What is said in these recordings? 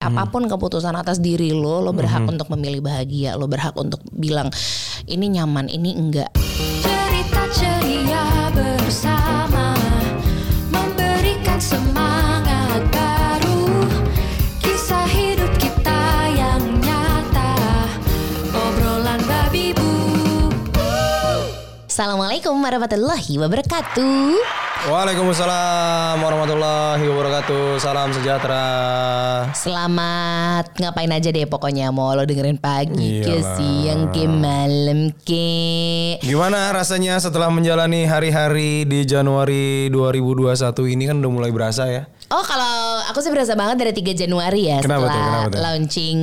Apa pun keputusan atas diri lo, lo berhak untuk memilih bahagia, lo berhak untuk bilang ini nyaman, ini enggak. Cerita ceria bersama Memberikan semangat baru Kisah hidup kita yang nyata Obrolan babi bu Assalamualaikum warahmatullahi wabarakatuh. Waalaikumsalam warahmatullahi wabarakatuh. Salam sejahtera. Selamat ngapain aja deh pokoknya mau lo dengerin pagi ke Iyalah. siang ke malam ke. Gimana rasanya setelah menjalani hari-hari di Januari 2021 ini kan udah mulai berasa ya? Oh kalau aku sih berasa banget dari 3 Januari ya Kenapa tuh, setelah kenapa tuh? launching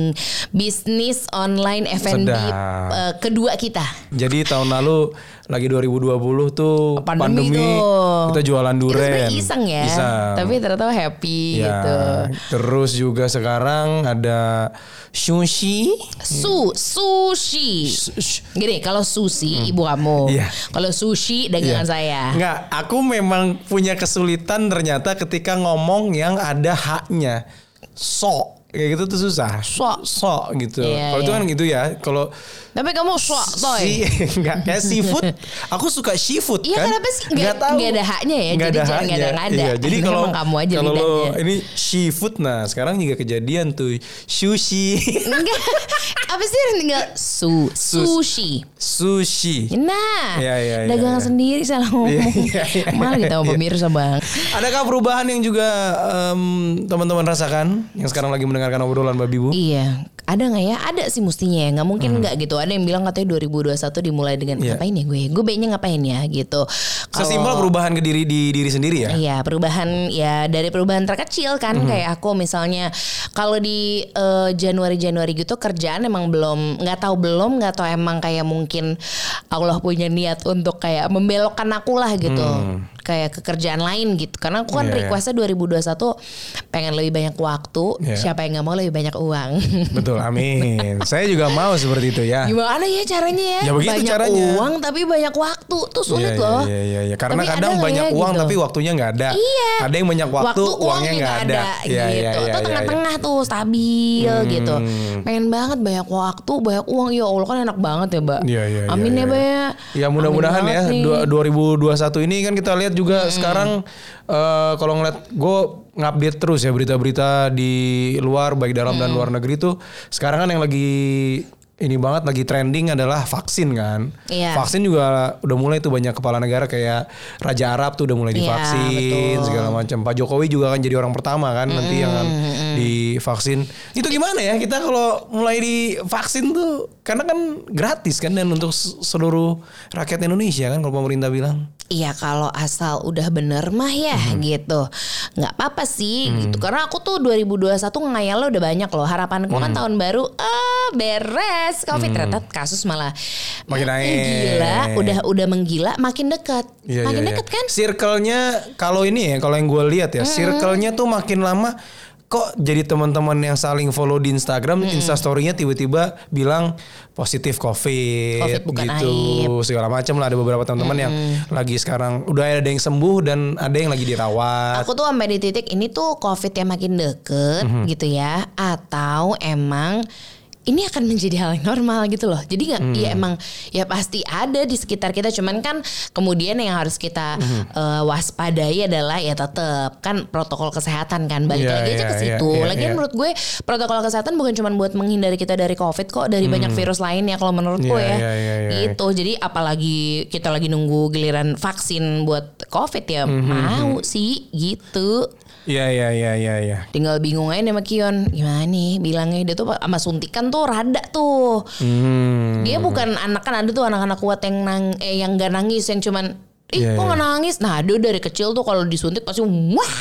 bisnis online F&B Sedap. eh, kedua kita. Jadi tahun lalu lagi 2020 tuh Pandemi pandemi, tuh. kita jualan Itu duren. sebenarnya iseng ya, Iseng. tapi ternyata happy ya, gitu. Terus juga sekarang ada sushi. Su sushi. Sh- Gini, kalau sushi ibu kamu. Iya. Kalau sushi dagangan Iya. saya. Enggak, aku memang punya kesulitan ternyata ketika ngomong yang ada haknya. So, kayak gitu tuh susah. So. so gitu. Iya, kalau itu iya. kan gitu ya. Kalau Tapi kamu swak toy. si enggak kayak seafood, aku suka seafood Iya, kan. kenapa sih? Nggak- Nggak tahu. nggak ada haknya ya, Nggak jadi ada jangan haknya. ngada-ngada. Iya, jadi kalau kamu aja kalau lo ini seafood nah, sekarang juga kejadian tuh sushi. Enggak. Apa sih yang tinggal su sushi. sushi. Nah, Iya, iya, iya, dagangan iya. sendiri salah ngomong. Iya, iya, iya, Malah kita iya. pemirsa bang. Adakah perubahan yang juga em, teman-teman rasakan yang sekarang lagi mendengarkan obrolan Babi Bu? Iya, ada nggak ya? Ada sih mestinya ya. Nggak mungkin nggak gitu. Ada yang bilang katanya 2021 dimulai dengan Hmm. Iya. ngapain ya gue? Gue baiknya ngapain ya gitu. Kalau- Sesimpel perubahan ke diri di diri sendiri ya. Iya perubahan ya dari perubahan terkecil kan Hmm. kayak aku misalnya kalau di eh, Januari Januari gitu kerjaan emang belum nggak tahu belum nggak tahu emang kayak mungkin Allah punya niat untuk kayak membelokkan aku lah gitu kayak ke kerjaan lain gitu karena aku kan Hmm. Iya, requestnya 2021 pengen lebih banyak waktu Iya. siapa yang nggak mau lebih banyak uang Betul, amin. Saya juga mau seperti itu ya. gimana ya caranya ya, Ya begitu banyak caranya. uang tapi banyak waktu tuh sulit Iya, loh Iya, iya, iya. Karena Tapi ada kadang banyak ya uang gitu? tapi waktunya nggak ada. Iya. Ada yang banyak waktu, uangnya nggak ada. Iya, gitu. iya, iya, Itu iya, iya. tengah-tengah tuh stabil Hmm. gitu. Pengen banget banyak waktu, banyak uang. Ya Allah kan enak banget ya, Mbak. Iya, iya, iya, Amin iya, ya, Mbak ya. Ya mudah-mudahan ya banget nih. dua- 2021 ini kan kita lihat juga sekarang eh, kalau ngeliat gue ngupdate terus ya berita-berita di luar baik dalam dan luar negeri tuh. Sekarang kan yang lagi ini banget lagi trending adalah vaksin kan. Iya. Vaksin juga udah mulai tuh banyak kepala negara kayak Raja Arab tuh udah mulai Iya, divaksin betul. segala macam. Pak Jokowi juga kan jadi orang pertama kan nanti yang akan divaksin. Itu gimana ya kita kalau mulai divaksin tuh karena kan gratis kan dan untuk seluruh rakyat Indonesia kan kalau pemerintah bilang. Iya kalau asal udah bener mah ya Hmm. gitu nggak apa-apa sih gitu karena aku tuh 2021 ngayalnya udah banyak loh harapanku kan Hmm. tahun baru ah beres covid ternyata kasus malah Makin naik. gila udah udah menggila makin dekat Iya, makin iya, dekat iya. kan Circle-nya kalau ini ya, kalau yang gue lihat ya, circle-nya tuh makin lama kok jadi teman-teman yang saling follow di Instagram, Instastory-nya tiba-tiba bilang positif COVID, Covid bukan gitu, segala macam lah. Ada beberapa teman-teman yang lagi sekarang udah ada yang sembuh dan ada yang lagi dirawat. Aku tuh sampai di titik ini tuh COVID yang makin deket Mhm. gitu ya, atau emang ini akan menjadi hal yang normal gitu loh. Jadi nggak, Hmm. ya emang ya pasti ada di sekitar kita. Cuman kan kemudian yang harus kita Mhm. eh, waspadai adalah ya tetap kan protokol kesehatan kan. Balik Iya, lagi aja iya, ke iya, situ. iya, Lagian iya. menurut gue protokol kesehatan bukan cuma buat menghindari kita dari COVID kok, dari banyak virus lainnya kalau menurutku Iya, ya. iya, iya, iya. Gitu. Jadi apalagi kita lagi nunggu giliran vaksin buat COVID ya Mhm, mau sih gitu. Iya, iya, iya, iya, iya. Tinggal bingung aja sama Kion. Gimana nih? Bilangnya Dia tuh sama suntikan tuh rada tuh. Hmm. Dia bukan anak kan ada tuh anak-anak kuat yang nang eh yang gak nangis Yang cuman Ih Iya, kok gak nangis? Nah dia dari kecil tuh kalau disuntik pasti Wah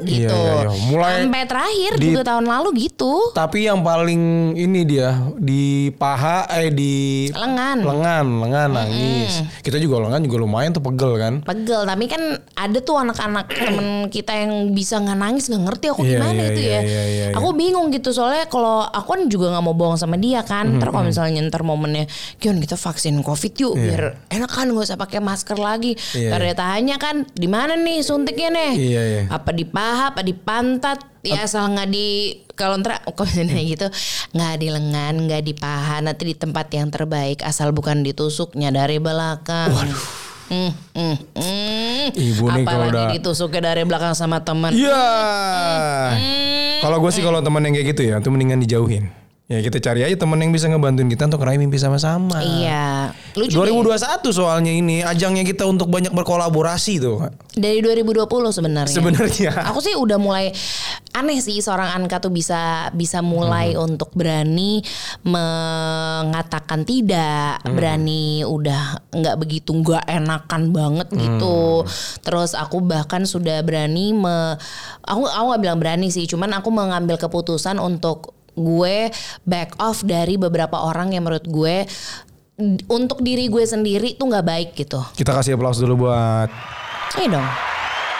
gitu. Iya, iya, iya. Mulai Sampai terakhir di- juga tahun lalu gitu. Tapi yang paling ini dia di paha eh di Lengan. lengan, lengan nangis. Kita juga lengan juga lumayan tuh pegel kan. Pegel Tapi kan ada tuh anak-anak temen kita yang bisa gak nangis Gak ngerti aku Iya, gimana iya, itu iya, ya. iya, iya, iya. Aku bingung gitu Soalnya kalau aku kan juga gak mau bohong sama dia kan. Ntar kalau misalnya ntar momennya Kion kita vaksin covid yuk Biar enak kan gak usah pakai masker lagi. Iya, Ntar dia tanya kan di mana nih suntiknya nih? Iya, iya. Apa di paha, apa di pantat, ya asal nggak di kalau ntar komennya gitu nggak di lengan, nggak di paha, nanti di tempat yang terbaik asal bukan ditusuknya dari belakang. Hmm, hmm, hmm. Ibu nih kalau udah- ditusuknya dari belakang sama teman. Iya. Kalau gue sih kalau teman yang kayak gitu ya, tuh mendingan dijauhin. Ya kita cari aja teman yang bisa ngebantuin kita untuk raih mimpi sama-sama. Iya. Lucu deh. 2021 soalnya ini ajangnya kita untuk banyak berkolaborasi tuh. Dari 2020 sebenarnya. Sebenarnya. Aku sih udah mulai aneh sih seorang Anka tuh bisa bisa mulai Hmm. untuk berani mengatakan tidak, Hmm. berani udah nggak begitu nggak enakan banget gitu. Hmm. Terus aku bahkan sudah berani me aku aku nggak bilang berani sih, cuman aku mengambil keputusan untuk gue back off dari beberapa orang yang menurut gue untuk diri gue sendiri tuh nggak baik gitu. Kita kasih aplaus dulu buat Ayo dong.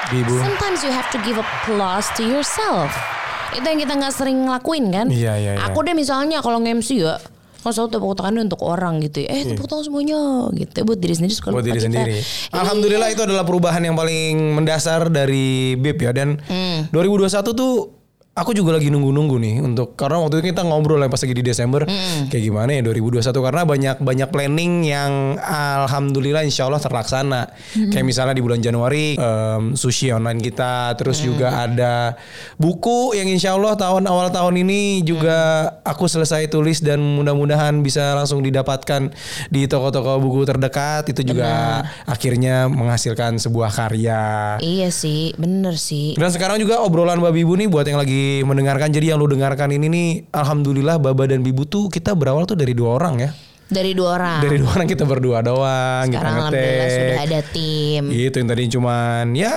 Ibu. Sometimes you have to give applause to yourself. Itu yang kita nggak sering ngelakuin kan? Iya, iya, iya. Aku deh misalnya kalau nge-MC ya, kan selalu tepuk tangannya untuk orang gitu ya. Eh tepuk tangan semuanya gitu. Buat diri sendiri suka Iya. buat diri kita. sendiri. Iya. Alhamdulillah itu adalah perubahan yang paling mendasar dari BIP ya dan Hmm. 2021 tuh aku juga lagi nunggu-nunggu nih untuk karena waktu itu kita ngobrol ya pas lagi di Desember Hmm. kayak gimana ya 2021 karena banyak banyak planning yang alhamdulillah insya Allah terlaksana. Hmm. Kayak misalnya di bulan Januari em, sushi online kita, terus Hmm. juga ada buku yang insya Allah tahun awal tahun ini juga Hmm. aku selesai tulis dan mudah-mudahan bisa langsung didapatkan di toko-toko buku terdekat itu juga akhirnya menghasilkan sebuah karya. Iya sih, bener sih. Dan sekarang juga obrolan Babi Ibu nih buat yang lagi mendengarkan. Jadi yang lu dengarkan ini nih alhamdulillah Baba dan Bibu tuh kita berawal tuh dari dua orang ya. Dari dua orang. Dari dua orang kita berdua doang kita. Sekarang alhamdulillah ngetek. sudah ada tim. Gitu yang tadi cuman ya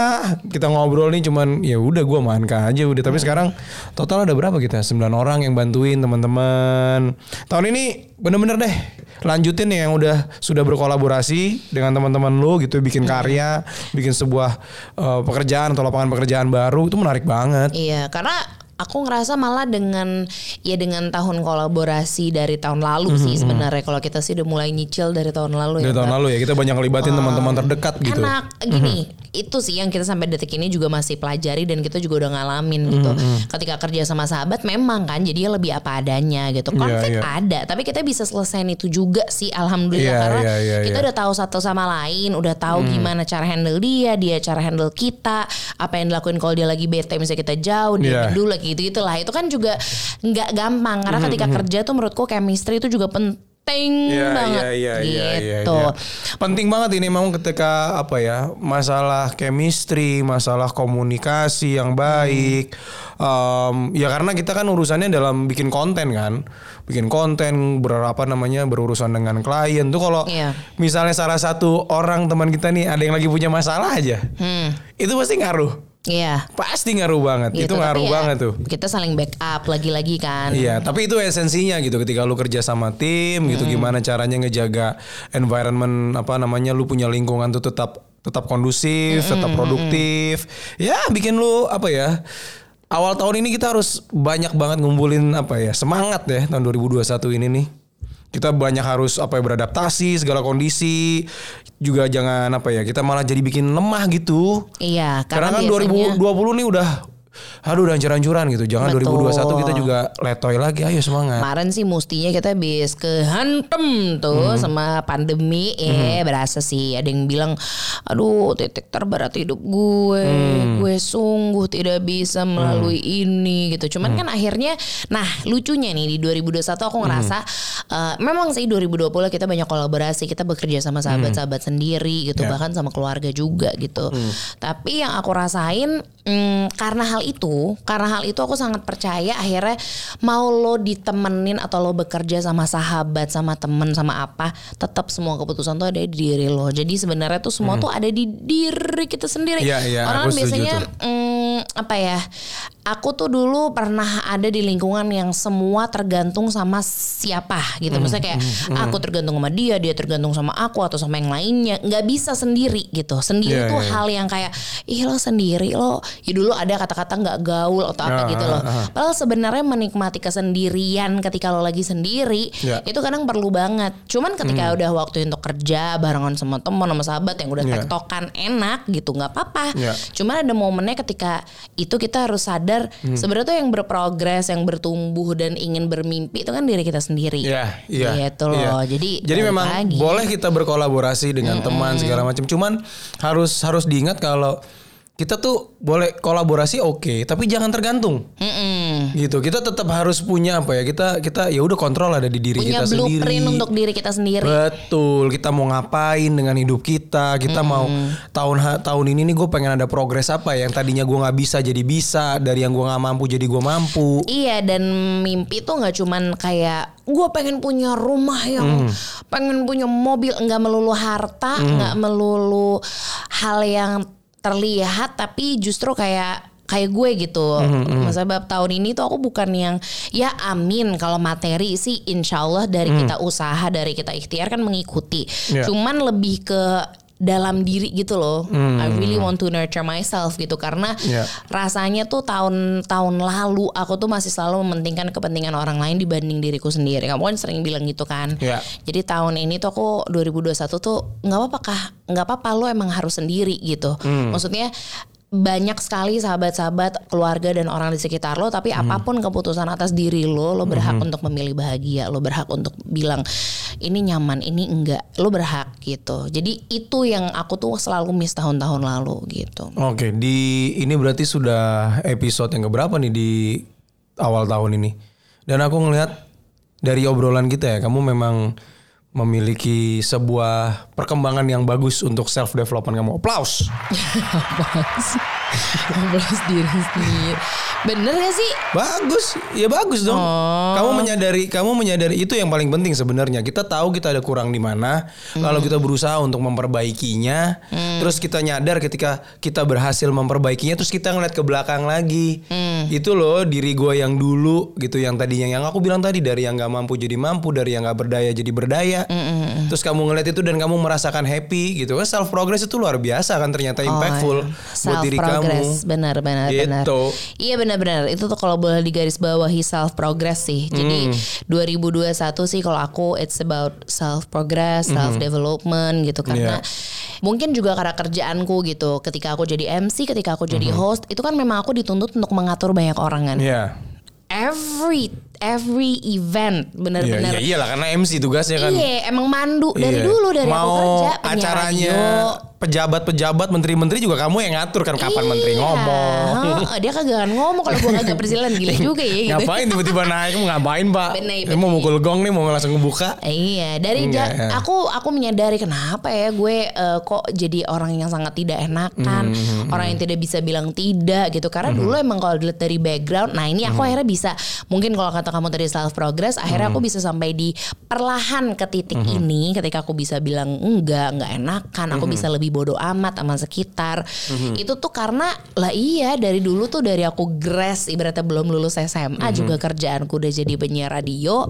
kita ngobrol nih cuman ya udah gua Anka aja udah Hmm. tapi sekarang total ada berapa kita? 9 orang yang bantuin teman-teman. Tahun ini bener-bener deh lanjutin yang udah sudah berkolaborasi dengan teman-teman lu gitu bikin Hmm. karya, bikin sebuah eh, pekerjaan atau lapangan pekerjaan baru itu menarik banget. Iya, karena aku ngerasa malah dengan ya dengan tahun kolaborasi dari tahun lalu sih sebenarnya kalau kita sih udah mulai nyicil dari tahun lalu Dari ya. tahun Kak. lalu ya kita banyak ngelibatin teman-teman terdekat gitu. Enak gini, itu sih yang kita sampai detik ini juga masih pelajari dan kita juga udah ngalamin gitu. Ketika kerja sama sahabat memang kan jadinya lebih apa adanya gitu. Konflik iya. ada, tapi kita bisa selesaiin itu juga sih alhamdulillah Iya, karena iya, iya, kita iya. udah tahu satu sama lain, udah tahu gimana cara handle dia, dia cara handle kita, apa yang dilakuin kalau dia lagi bete misalnya kita jauh, dia Iya. peduli lagi gitu gitulah. Itu kan juga nggak gampang karena ketika kerja tuh menurutku chemistry itu juga penting Iya, banget iya, iya, gitu. iya, iya, iya. Penting banget ini memang ketika apa ya masalah chemistry, masalah komunikasi yang baik. Em, ya karena kita kan urusannya dalam bikin konten kan, bikin konten berapa namanya berurusan dengan klien tuh kalau Iya. misalnya salah satu orang teman kita nih ada yang lagi punya masalah aja, Hmm. itu pasti ngaruh, Iya. pasti ngaruh banget, gitu. itu ngaruh ya, banget tuh. Kita saling backup lagi-lagi kan. Iya, tapi itu esensinya gitu ketika lu kerja sama tim gitu gimana caranya ngejaga environment apa namanya lu punya lingkungan tuh tetap tetap kondusif, tetap produktif. Ya, bikin lu apa ya? Awal tahun ini kita harus banyak banget ngumpulin apa ya? Semangat ya tahun 2021 ini nih. Kita banyak harus apa ya beradaptasi segala kondisi. Juga jangan apa ya, kita malah jadi bikin lemah gitu. Iya, Karena, karena, kan biasanya 2020 nih udah aduh udah hancur-hancuran gitu. Jangan Betul. 2021 kita juga letoy lagi. Ayo semangat. Kemarin sih mestinya kita habis kehantem tuh Hmm. sama pandemi eh berasa sih ada yang bilang aduh titik terberat hidup gue Hmm. gue sungguh tidak bisa melalui ini gitu cuman Hmm. kan akhirnya nah lucunya nih di 2021 aku ngerasa Hmm. eh, memang sih 2020 kita banyak kolaborasi kita bekerja sama sahabat-sahabat sendiri gitu Ya. bahkan sama keluarga juga gitu Hmm. tapi yang aku rasain mm, karena hal itu karena hal itu aku sangat percaya akhirnya mau lo ditemenin atau lo bekerja sama sahabat sama temen sama apa tetap semua keputusan tuh ada di diri lo jadi sebenarnya tuh semua tuh ada di diri kita sendiri Hmm. Iya, iya, orang biasanya tuh. mm, apa ya aku tuh dulu pernah ada di lingkungan yang semua tergantung sama siapa gitu. Maksudnya kayak aku tergantung sama dia, dia tergantung sama aku atau sama yang lainnya. nggak bisa sendiri gitu. Sendiri Iya, tuh iya. hal yang kayak ih lo sendiri lo. Ya dulu ada kata-kata nggak gaul atau apa Ah, gitu ah, loh. ah. Padahal sebenarnya menikmati kesendirian ketika lo lagi sendiri Ya. itu kadang perlu banget. Cuman ketika udah waktu untuk kerja barengan sama teman sama sahabat yang udah Ya. tektokan enak gitu nggak apa-apa. Ya. Cuman ada momennya ketika itu kita harus sadar Hmm. sebenarnya tuh yang berprogres, yang bertumbuh dan ingin bermimpi itu kan diri kita sendiri. Iya, iya. Gitu iya. loh. Jadi jadi memang lagi. boleh kita berkolaborasi dengan teman segala macam. Cuman harus harus diingat kalau kita tuh boleh kolaborasi oke, tapi jangan tergantung. Mm-mm. Gitu. Kita tetap harus punya apa ya? Kita kita ya udah kontrol ada di diri Punya kita sendiri. blueprint untuk diri kita sendiri. Betul, kita mau ngapain dengan hidup kita? Kita mau tahun tahun ini nih gue pengen ada progres apa ya? Yang tadinya gue nggak bisa jadi bisa, dari yang gue nggak mampu jadi gue mampu. Iya dan mimpi tuh nggak cuman kayak gue pengen punya rumah yang Hmm. pengen punya mobil nggak melulu harta nggak melulu hal yang terlihat tapi justru kayak kayak gue gitu. Hmm, Sebab tahun ini tuh aku bukan yang ya amin kalau materi sih insya Allah dari kita usaha dari kita ikhtiar kan mengikuti. Ya. Cuman lebih ke dalam diri gitu loh. I really Hmm. want to nurture myself gitu karena Ya. rasanya tuh tahun-tahun lalu aku tuh masih selalu mementingkan kepentingan orang lain dibanding diriku sendiri. Kamu kan sering bilang gitu kan. Ya. Jadi tahun ini tuh aku 2021 tuh nggak apa-apa kah? Nggak apa-apa lo emang harus sendiri gitu. Hmm. Maksudnya banyak sekali sahabat-sahabat, keluarga dan orang di sekitar lo, tapi Hmm. apa pun keputusan atas diri lo, lo berhak untuk memilih bahagia, lo berhak untuk bilang ini nyaman, ini enggak, lo berhak gitu. Jadi itu yang aku tuh selalu miss tahun-tahun lalu gitu. Oke, di ini berarti sudah episode yang keberapa nih di awal tahun ini. Dan aku ngelihat dari obrolan kita ya, kamu memang memiliki sebuah perkembangan yang bagus untuk self development kamu. Applause. Ngobrol diri sendiri. Bener gak sih? Bagus, ya bagus dong. Oh. Kamu menyadari, kamu menyadari itu yang paling penting sebenarnya. Kita tahu kita ada kurang di mana. Kalau kita berusaha untuk memperbaikinya, terus kita nyadar ketika kita berhasil memperbaikinya, terus kita ngeliat ke belakang lagi. Itu loh diri gue yang dulu gitu, yang tadinya yang aku bilang tadi dari yang nggak mampu jadi mampu, dari yang nggak berdaya jadi berdaya. Terus kamu ngeliat itu dan kamu merasakan happy gitu. Self progress itu luar biasa kan ternyata impactful buat self diri kamu. Progress benar benar benar Gitu. iya benar benar itu tuh kalau boleh digaris bawahi self progress sih jadi Hmm. 2021 sih kalau aku it's about self progress self development gitu karena mungkin juga karena kerjaanku gitu ketika aku jadi MC ketika aku jadi host itu kan memang aku dituntut untuk mengatur banyak orang kan Hmm. Iya. every every event Iya, benar-benar iya, iyalah karena MC tugasnya kan. Iya, emang mandu dari Iya. dulu dari Mau aku kerja penyiar acaranya radio. Pejabat-pejabat, menteri-menteri juga kamu yang ngatur kan kapan menteri Iya. ngomong. Heeh, dia kagak ngomong kalau gua kagak berjalan gila juga ya gitu. Ngapain tiba-tiba naik? Mau ngapain pak? Bener, Ini mau mukul gong nih, mau langsung ngebuka. Iya, dari Enggak, ja- ya. aku aku menyadari kenapa ya gue eh, kok jadi orang yang sangat tidak enakan, Hmm, orang yang tidak bisa bilang tidak gitu. Karena dulu emang kalau dilihat dari background, nah ini Hmm. aku akhirnya bisa mungkin kalau kata kamu tadi self progress, akhirnya aku bisa sampai di perlahan ke titik Hmm. ini ketika aku bisa bilang enggak, enggak enakan, aku bisa lebih bodoh amat sama sekitar. Hmm. Itu tuh karena lah iya dari dulu tuh dari aku grass ibaratnya belum lulus SMA Hmm. juga kerjaanku udah jadi penyiar radio.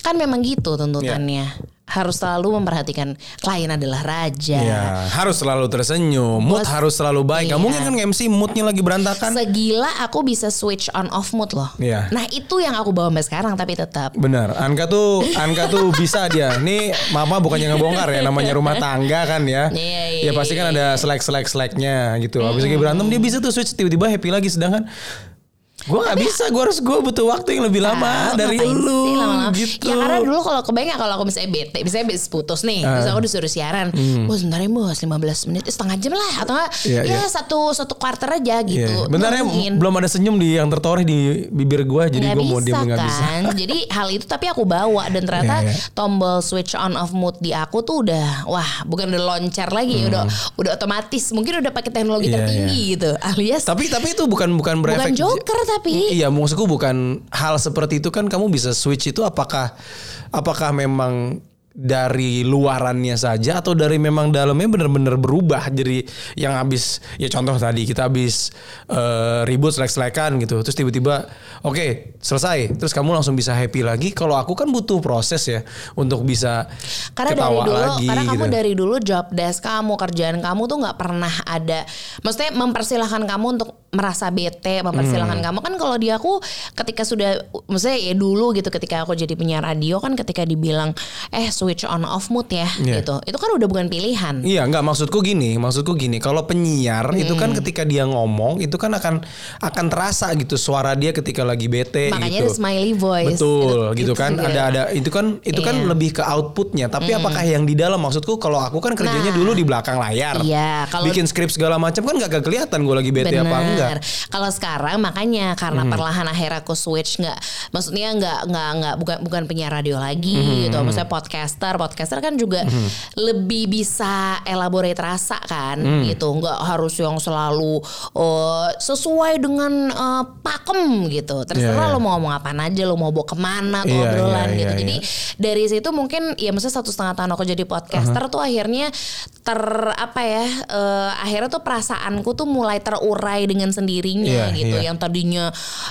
Kan memang gitu tuntutannya. Harus selalu memperhatikan klien adalah raja. Ya, harus selalu tersenyum, mood Bos- harus selalu baik. Gak Iya. mungkin kan MC moodnya lagi berantakan. Segila aku bisa switch on off mood loh. Iya. Nah itu yang aku bawa sampai sekarang tapi tetap. Benar, Anka tuh Anka tuh bisa dia. Nih mama bukannya ngebongkar ya, namanya rumah tangga kan ya. Iya, iya, Ya pasti kan ada selek selek seleknya gitu. Habis lagi berantem dia bisa tuh switch tiba-tiba happy lagi, sedangkan gue nggak bisa. Gue harus gue butuh waktu yang lebih lama Ah, dari lu sih lama-lama? gitu. Ya karena dulu kalau kebayang kalau aku misalnya bete, misalnya habis putus nih, terus aku disuruh siaran, bos sebentar ya bos 15 menit, eh, setengah jam lah atau enggak Hmm. Iya, ya iya. satu satu quarter aja Iya. gitu. Bentar ya, belum ada senyum di yang tertoreh di bibir gue, jadi gue mau diam nggak kan bisa. jadi hal itu tapi aku bawa dan ternyata Iya, iya. tombol switch on off mood di aku tuh udah wah bukan udah loncar lagi udah udah otomatis mungkin udah pakai teknologi Hmm. Iya, tertinggi gitu alias Tapi tapi itu bukan bukan berefek. bukan joker tapi Iya, maksudku bukan hal seperti itu kan kamu bisa switch itu apakah apakah memang dari luarannya saja atau dari memang dalamnya benar-benar berubah? Jadi yang habis ya contoh tadi kita habis eh, ribut selek-selekan gitu terus tiba-tiba oke selesai. Terus kamu langsung bisa happy lagi. Kalau aku kan butuh proses ya untuk bisa Karena dari ketawa dulu, lagi karena kamu gitu. dari dulu job desk kamu, kerjaan kamu tuh nggak pernah ada, maksudnya mempersilahkan kamu untuk merasa bete, Hmm. mempersilahkan kamu. Kan kalau di aku ketika sudah, maksudnya ya dulu gitu ketika aku jadi penyiar radio kan ketika dibilang eh switch on off mood ya Iya. gitu, itu kan udah bukan pilihan. Iya nggak maksudku gini, maksudku gini. Kalau penyiar itu kan Hmm. ketika dia ngomong itu kan akan akan terasa gitu suara dia ketika lagi bete Makanya gitu. ada smiley voice. Betul Itu- gitu itu kan. Ada ada itu kan itu kan Iya. Hmm. lebih ke outputnya. Tapi apakah yang di dalam maksudku kalau aku kan kerjanya Nah. dulu di belakang layar. Iya, kalau- bikin skrip segala macam kan nggak kelihatan gue lagi bete apa enggak. Bener. Kalau sekarang makanya karena Hmm. perlahan akhirnya aku switch nggak, maksudnya nggak nggak nggak bukan bukan penyiar radio lagi Hmm. gitu. Maksudnya podcaster, podcaster kan juga lebih bisa elaborate rasa kan Hmm. gitu. Nggak harus yang selalu oh, sesuai dengan eh, pakem gitu. Terserah Iya, iya. lo mau ngomong apa aja, lo mau bawa ke mana tuh Iya, obrolan iya, gitu. iya, Jadi dari situ mungkin ya maksudnya satu setengah tahun aku jadi podcaster tuh akhirnya ter apa ya eh, akhirnya tuh perasaanku tuh mulai terurai dengan sendirinya Iya, gitu iya. yang tadinya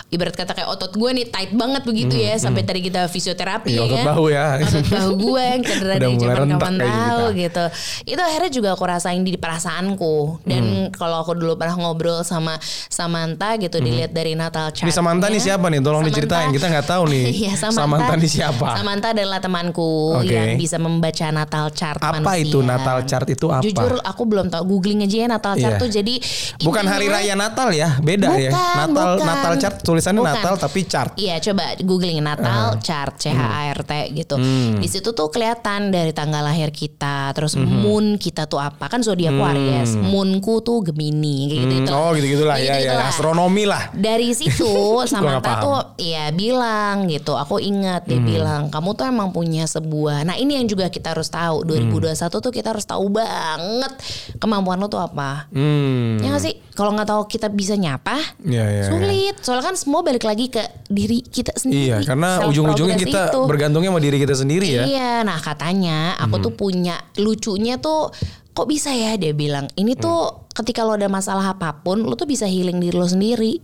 ibarat kata kayak otot gue nih tight banget begitu ya sampai tadi kita fisioterapi Iya, ya otot kan bahu ya. otot bahu gue yang cedera dari mulai zaman kapan tahu kita. gitu itu akhirnya juga aku rasain di perasaanku dan Hmm. kalau aku dulu pernah ngobrol sama Samantha gitu dilihat dari Natal chart Hmm. Ini Samantha nih siapa nih? Tolong diceritain. Kita nggak tahu nih. Iya, Samantha. Samantha nih siapa? Samantha adalah temanku Oke. yang bisa membaca Natal chart Apa manusia. itu Natal chart itu apa? Jujur aku belum tahu googling aja ya Natal chart Iya. tuh jadi Bukan hari raya Natal ya, beda ya. Bukan, Natal bukan. Natal chart tulisannya Bukan. Natal tapi chart. Iya coba googling Natal chart C H A R T gitu. Hmm. Di situ tuh kelihatan dari tanggal lahir kita, terus Hmm. moon kita tuh apa kan zodiak Aries, moonku tuh Gemini kayak gitu itu. Oh gitu-gitulah ya, ya, astronomi lah. Dari situ Samantha tuh ya bilang gitu. Aku ingat dia Hmm. bilang kamu tuh emang punya sebuah. Nah ini yang juga kita harus tahu. 2021 tuh kita harus tahu banget kemampuan lo tuh apa. Hmm. Ya gak sih? Kalau nggak tahu kita bisa nyapa, Iya, iya, iya. sulit. Soalnya kan semua balik lagi ke diri kita sendiri. Iya, karena ujung-ujungnya kita itu. bergantungnya sama diri kita sendiri ya. Iya, nah katanya aku tuh punya lucunya tuh kok bisa ya dia bilang ini tuh ketika lo ada masalah apa pun lo tuh bisa healing diri lo sendiri.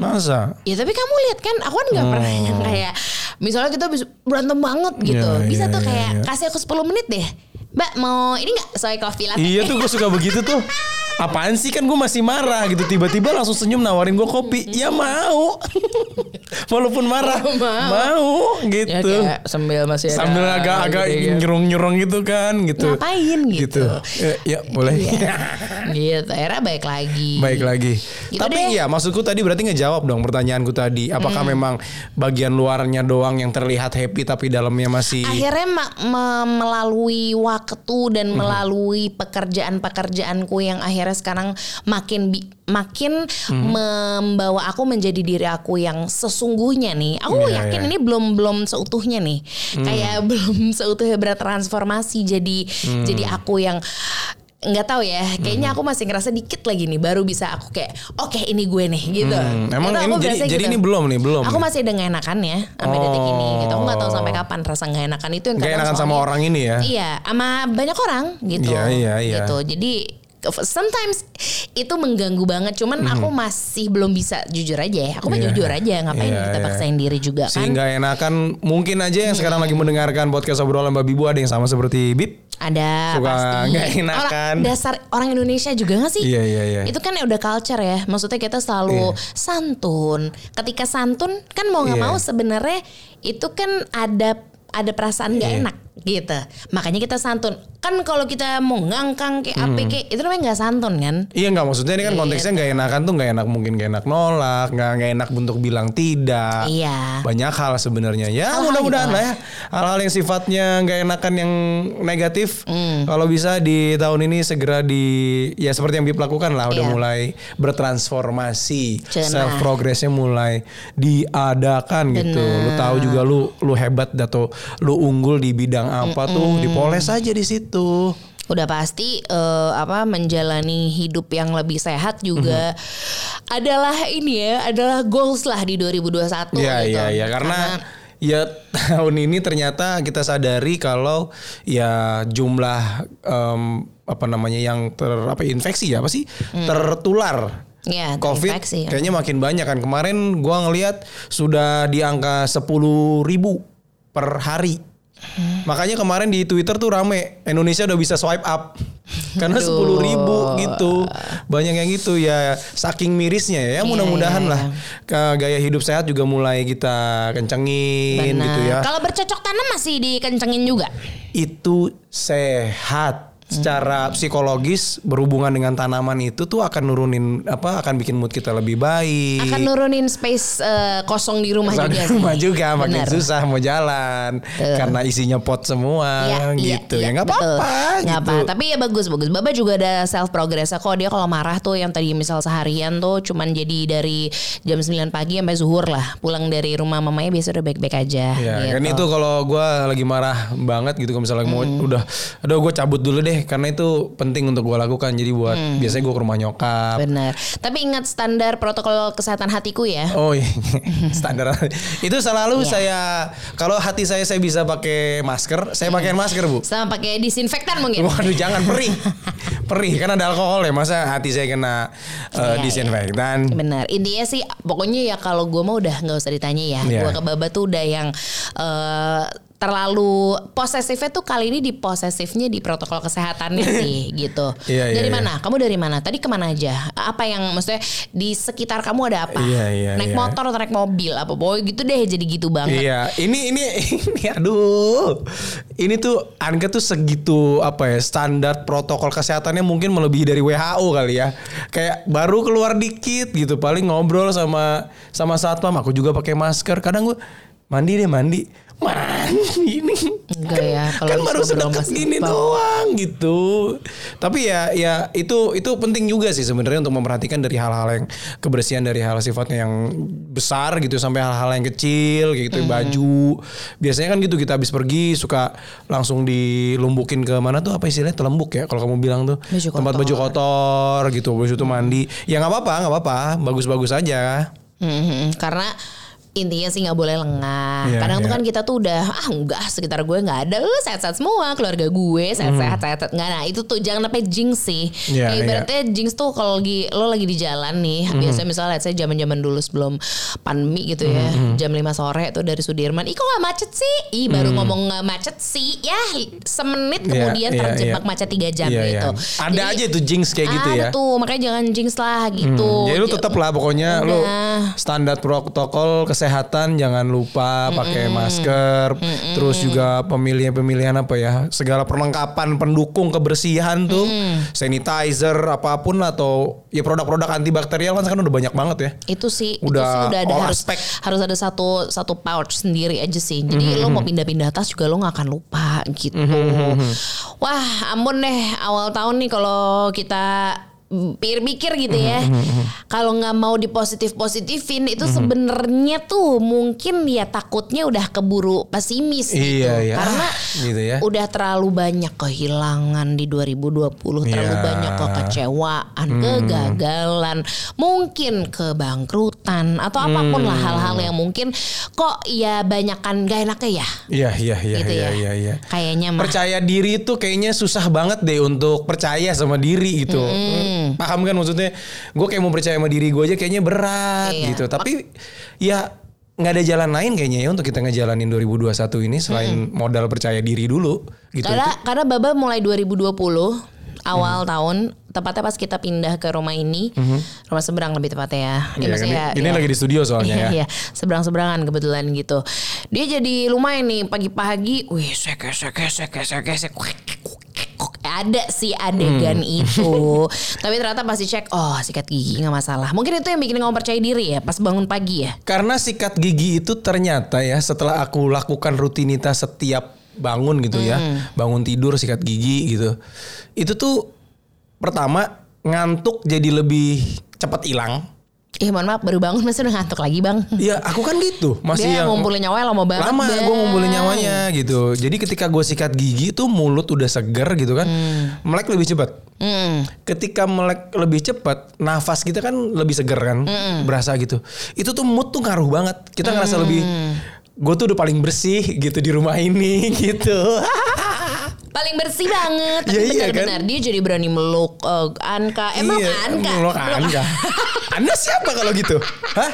Masa? Ya tapi kamu lihat kan aku kan nggak pernah yang kayak misalnya kita bisa berantem banget gitu. Iya, bisa iya, tuh iya, kayak iya. kasih aku 10 menit deh. Mbak mau ini nggak soy coffee latte? Iya tuh gue suka begitu tuh. Apaan sih kan gue masih marah gitu tiba-tiba langsung senyum nawarin gue kopi. Ya mau. Walaupun marah. Oh, mau. mau Ya gitu. kayak sambil masih ada Sambil agak-agak gitu ya. nyerong-nyerong gitu kan gitu. Ngapain gitu. Ya, ya boleh. Iya. gitu. Akhirnya baik lagi. Baik lagi. Gitu Tapi deh. iya maksudku tadi berarti ngejawab dong pertanyaanku tadi. Apakah memang bagian luarnya doang yang terlihat happy tapi dalamnya masih Akhirnya ma- me- melalui waktu dan melalui pekerjaan-pekerjaanku yang akhirnya sekarang makin bi- makin membawa aku menjadi diri aku yang sesungguhnya nih. Aku Iya, yakin iya. ini belum belum seutuhnya nih. Kayak belum seutuhnya bertransformasi jadi jadi aku yang nggak tahu ya kayaknya aku masih ngerasa dikit lagi nih baru bisa aku kayak oke ini gue nih gitu Hmm, emang ini jadi jadi gitu. ini belum nih belum. Aku masih ada nggak enakannya sampai detik ini gitu. Aku nggak tahu sampai kapan rasa nggak enakan itu yang Nggak enakan sama orang ini ya? Iya, sama banyak orang gitu. Iya, iya, iya. Gitu. Jadi sometimes itu mengganggu banget. Cuman aku masih belum bisa jujur aja ya. Aku mah Mhm. Iya, jujur aja. Ngapain Iya, kita iya. paksain diri juga kan? Sehingga enakan mungkin aja yang sekarang lagi mendengarkan podcast obrolan Mbak Bibu ada yang sama seperti Bib. Ada Suka nggak enakan. Orang, dasar orang Indonesia juga gak sih? Iya, iya, iya. Itu kan udah culture ya. Maksudnya kita selalu santun. Ketika santun kan mau nggak Iya. mau sebenarnya itu kan ada ada perasaan nggak Iya. enak gitu. Makanya kita santun. Kan kalau kita mau ngangkang kayak apa kayak itu namanya nggak santun kan? Iya nggak maksudnya ini kan Iya, konteksnya nggak enakan tuh nggak enak mungkin nggak enak nolak nggak nggak enak untuk bilang tidak. Iya. Banyak hal sebenarnya ya mudah-mudahan gitu lah ya hal-hal yang sifatnya nggak enakan yang negatif Hmm. kalau bisa di tahun ini segera di ya seperti yang Bib lakukan lah udah Iya. mulai bertransformasi self progressnya mulai diadakan gitu lu tahu juga lu lu hebat atau lu unggul di bidang apa tuh dipoles aja di situ. udah pasti eh, apa menjalani hidup yang lebih sehat juga Mhm. adalah ini ya adalah goals lah di 2021 Iya gitu. iya iya karena ya tahun ini ternyata kita sadari kalau ya jumlah em, apa namanya yang ter apa infeksi ya apa sih tertular Ya, COVID terinfeksi, ya. kayaknya makin banyak kan kemarin gua ngelihat sudah di angka 10.000 ribu per hari Hmm. makanya kemarin di Twitter tuh rame Indonesia udah bisa swipe up. Karena 10.000 ribu gitu. Banyak yang gitu ya saking mirisnya ya, ya mudah-mudahan iya, lah. ke gaya hidup sehat juga mulai kita kencengin Benar. gitu ya. Kalau bercocok tanam masih dikencengin juga. itu sehat secara psikologis berhubungan dengan tanaman itu tuh akan nurunin apa akan bikin mood kita lebih baik Akan nurunin space eh, kosong di rumah Soalnya juga sih. rumah juga makin Benar. susah mau jalan karena isinya pot semua gitu ya nggak betul. apa-apa Nggak gitu. apa tapi ya bagus bagus Baba juga ada self progress kok dia kalau marah tuh yang tadi misal seharian tuh cuman jadi dari jam 9 pagi sampai zuhur lah pulang dari rumah mamanya biasa udah baik-baik aja Ya gitu. kan itu kalau gue lagi marah banget gitu kalau misalnya mau udah aduh gue cabut dulu deh karena itu penting untuk gue lakukan. Jadi buat biasanya gue ke rumah nyokap. Benar. Tapi ingat standar protokol kesehatan hatiku ya? Oh iya. Standar itu selalu Iya. saya kalau hati saya saya bisa pakai masker saya pakai masker bu. Sama pakai disinfektan mungkin? Waduh jangan. Perih. Perih kan ada alkohol ya. Masa hati saya kena uh, Iya, disinfektan? Benar. Intinya sih pokoknya ya kalau gue mah udah nggak usah ditanya ya. Iya. Gue ke Baba tuh udah yang eh, terlalu posesifnya tuh kali ini di posesifnya di protokol kesehatannya sih gitu. Iya, iya, dari iya. mana? Kamu dari mana? Tadi ke mana aja? Apa yang maksudnya di sekitar kamu ada apa? Iya, iya, naik iya. motor atau naik mobil apa? Boy gitu deh jadi gitu banget. Iya, ini ini ini aduh. Ini tuh Anka tuh segitu apa ya standar protokol kesehatannya mungkin melebihi dari WHO kali ya. Kayak baru keluar dikit gitu paling ngobrol sama sama satpam aku juga pakai masker. Kadang gue mandi deh mandi. Mandi ini. Enggak ya, kalau kan baru sedekat gini satpam. doang gitu. Tapi ya ya itu itu penting juga sih sebenarnya untuk memperhatikan dari hal-hal yang kebersihan dari hal sifatnya yang besar gitu sampai hal-hal yang kecil kayak gitu Hmm. baju. Biasanya kan gitu kita habis pergi suka langsung dilumbukin ke mana tuh apa istilahnya telembuk ya kalau kamu bilang tuh Baju tempat baju kotor gitu habis itu mandi. Ya nggak apa-apa nggak apa-apa bagus-bagus aja. Mhm, karena intinya sih nggak boleh lengah. Iya, Kadang tuh iya. kan kita tuh udah ah enggak sekitar gue nggak ada, eh, sehat-sehat semua keluarga gue sehat-sehat sehat nggak. Nah itu tuh jangan sampai jinx sih. Iya, Kayak iya. ibaratnya jinx tuh kalau lagi lo lagi di jalan nih, Hmm. biasanya misalnya saya zaman-zaman dulu sebelum pandemi gitu ya, Hmm, jam 5 sore tuh dari Sudirman, ih kok nggak macet sih? Ih baru ngomong nggak macet sih, ya semenit. Iya, kemudian iya, terjebak iya. macet 3 jam iya. gitu. Ada Jadi, aja tuh jinx kayak gitu ya. Ada tuh, makanya jangan jinx lah gitu. Jadi lu tetap lah pokoknya lu Udah. standar protokol kesehatan jangan lupa pakai masker. Terus juga pemilihan-pemilihan apa ya segala perlengkapan pendukung kebersihan tuh. Sanitizer apa pun atau ya produk-produk antibakterial kan sekarang udah banyak banget ya. itu sih Udah itu sih udah ada harus aspek. harus ada satu satu pouch sendiri aja sih. Jadi lo mau pindah-pindah tas juga lo nggak akan lupa gitu. Wah ampun deh awal tahun nih kalau kita pikir-pikir gitu ya kalau nggak mau dipositif positifin itu sebenarnya tuh mungkin ya takutnya udah keburu pesimis gitu Iya, iya. karena Ah, gitu ya. udah terlalu banyak kehilangan di 2020 terlalu Iya. banyak kekecewaan kegagalan mungkin kebangkrutan atau apa pun lah hal-hal yang mungkin kok ya banyakan gak enaknya ya Iya iya iya gitu iya ya iya iya. kayaknya mah Percaya diri tuh kayaknya susah banget deh untuk percaya sama diri gitu. Paham kan maksudnya? Gue kayak mau percaya sama diri gue aja kayaknya berat Iya. gitu. Tapi ya nggak ada jalan lain kayaknya ya untuk kita ngejalanin 2021 ini selain modal percaya diri dulu gitu. karena karena Baba mulai 2020 awal tahun tepatnya pas kita pindah ke rumah ini rumah seberang lebih tepatnya ya, Iya ya kan, maksudnya ini ya- lagi di studio soalnya Iya, ya. iya. seberang-seberangan kebetulan gitu. Dia jadi lumayan nih pagi-pagi, wih seke seke seke seke seke ada sih adegan Hmm. itu tapi ternyata pasti cek oh sikat gigi nggak masalah mungkin itu yang bikin kamu percaya diri ya pas bangun pagi ya Karena sikat gigi itu ternyata ya setelah aku lakukan rutinitas setiap bangun gitu ya, bangun tidur sikat gigi gitu. Itu tuh pertama ngantuk jadi lebih cepat hilang. Ih mohon maaf baru bangun masih udah ngantuk lagi bang Iya, aku kan gitu. Masih Dia yang ngumpulin nyawa lama banget lama Bang. gue ngumpulin nyawanya gitu. Jadi ketika gue sikat gigi tuh mulut udah seger gitu kan, melek lebih cepat. Hmm. Ketika melek lebih cepat, nafas kita kan lebih seger kan, berasa gitu. Itu tuh mood tuh ngaruh banget. Kita ngerasa lebih gue tuh udah paling bersih gitu di rumah ini gitu. Paling bersih banget. Tapi Iya, iya, benar-benar dia jadi berani meluk eh, Anka. Emang Iya, Anka? meluk Anka. anda siapa kalau gitu? Hah?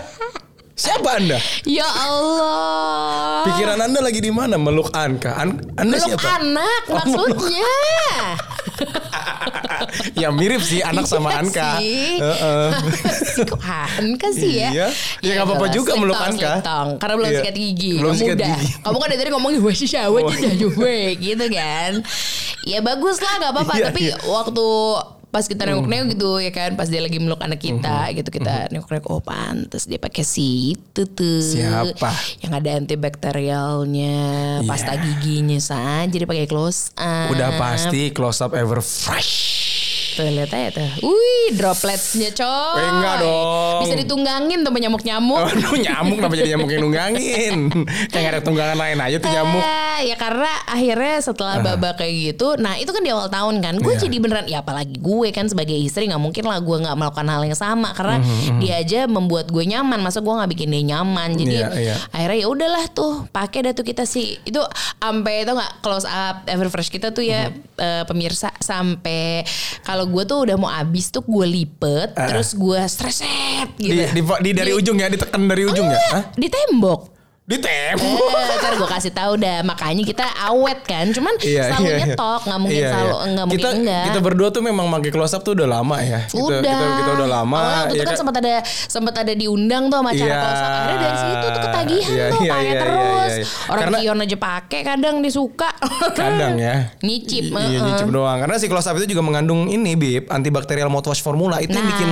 Siapa anda? Ya Allah. Pikiran anda lagi di mana? Meluk Anka. An- anda Meluk siapa? anak Oh, maksudnya. ya mirip sih anak sama Iya Anka. sih. Heeh. Kok Anka sih ya? Iya. Ya, nggak apa-apa jelas. juga Slick meluk Anka. Karena belum Iya. sikat gigi. Belum Kamu sikat udah. gigi. Kamu kan dari tadi ngomongin wah sih syawat gue gitu kan. Ya bagus lah gak apa-apa. Iya, Tapi iya. waktu pas kita nengok-nengok gitu ya kan pas dia lagi meluk anak kita Mm-hmm. gitu kita nengok-nengok oh pantes dia pakai si itu tuh Siapa? yang ada antibakterialnya pasta giginya saja dia pakai close up Udah pasti close up ever fresh. Tuh lihat aja tuh. Wih, dropletsnya coy. Eh, enggak dong. Bisa ditunggangin tuh nyamuk-nyamuk. Aduh nyamuk kenapa jadi nyamuk yang nunggangin Kayak ada tunggangan lain aja tuh nyamuk Eh, ya karena akhirnya setelah babak kayak gitu, nah itu kan di awal tahun kan, gue Iya. jadi beneran, ya apalagi gue kan sebagai istri nggak mungkin lah gue nggak melakukan hal yang sama karena Mhm, dia aja membuat gue nyaman, masa gue nggak bikin dia nyaman, jadi Iya, iya. akhirnya ya udahlah tuh pakai dah tuh kita sih itu sampai itu nggak close up Everfresh kita tuh ya Mhm. eh, pemirsa sampai kalau gue tuh udah mau habis tuh gue lipet, Ah. terus gue streset gitu. di, di, di dari ujung ya ditekan dari ujung ya Hah? di tembok. Di tembok Eh, ntar gue kasih tahu dah makanya kita awet kan cuman selalu nyetok nggak mungkin Iya, selalu iya. nggak mungkin kita, enggak Kita berdua tuh memang pakai close up tuh udah lama ya. Kita, udah Kita, kita udah lama. Awalnya waktu itu ya kan kan? sempat ada sempat ada diundang tuh sama acara Iya. close up akhirnya dari situ tuh ketagihan Iya, tuh iya, pakai iya, iya, terus iya. orang Karena- Kion aja pakai kadang dia suka Kadang ya. nyicip I- Iya heeh. nyicip doang. Karena si close up itu juga mengandung ini bib antibakterial mouthwash formula itu yang bikin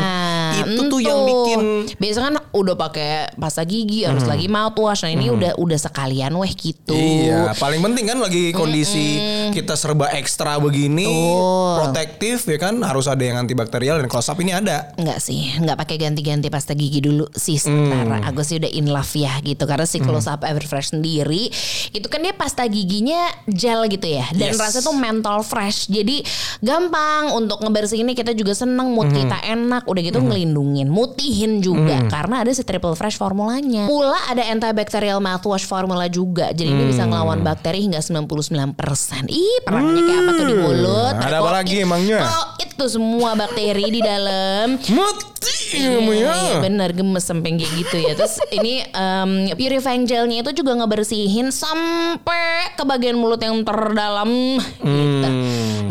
itu tuh yang Nah, bikin biasa kan udah pakai pasta gigi harus lagi mouthwash nah ini udah udah sekalian weh gitu Iya, paling penting kan lagi kondisi kita serba ekstra begini, protektif ya kan, harus ada yang antibakterial dan close up ini ada. Enggak sih, enggak pakai ganti-ganti pasta gigi dulu sih sementara. Hmm. Aku sih udah in love ya gitu karena si Close Up Everfresh sendiri itu kan dia pasta giginya gel gitu ya dan Yes. rasanya tuh menthol fresh. Jadi gampang untuk ngebersihinnya kita juga seneng mood Hmm. kita enak udah gitu ngelindungin, mutihin juga karena ada si triple fresh formulanya. Pula ada antibacterial mouthwash formula juga. Jadi ini bisa ngelawan Hmm. bakteri hingga 99%. Ih, perangnya kayak apa tuh di mulut. Ada apa lagi emangnya? Oh, itu semua bakteri di dalam. Mati Iya, kamu ya. iya, bener gemes sampai kayak gitu ya. Terus ini um, purifying gelnya itu juga ngebersihin sampai ke bagian mulut yang terdalam gitu.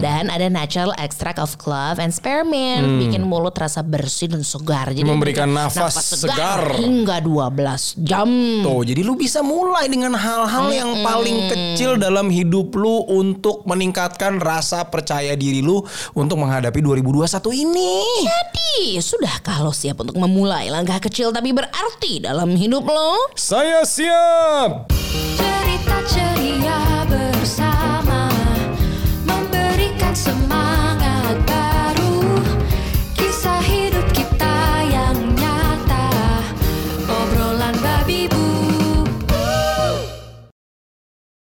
Hmm. Dan ada natural extract of clove and spearmint bikin mulut terasa bersih dan segar. Jadi Hmm. Memberikan memberikan nafas segar. hingga 12 jam. Tuh, jadi lu bisa mulai dengan hal-hal yang paling kecil dalam hidup lu untuk meningkatkan rasa percaya diri lu untuk menghadapi 2021 ini. Jadi sudah kalau siap untuk memulai langkah kecil tapi berarti dalam hidup lo? Saya siap. Cerita ceria